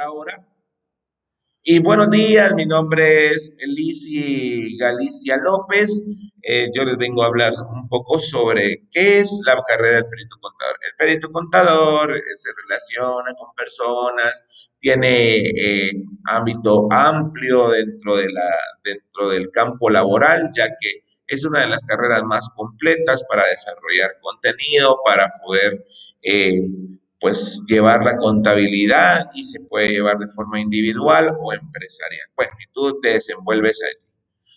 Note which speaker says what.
Speaker 1: ahora. Y buenos días, mi nombre es Lisi Galicia López. Eh, yo les vengo a hablar un poco sobre qué es la carrera del perito contador. El perito contador se relaciona con personas, tiene eh, ámbito amplio dentro, de la, dentro del campo laboral, ya que es una de las carreras más completas para desarrollar contenido, para poder eh, pues llevar la contabilidad y se puede llevar de forma individual o empresarial. Bueno, y tú te desenvuelves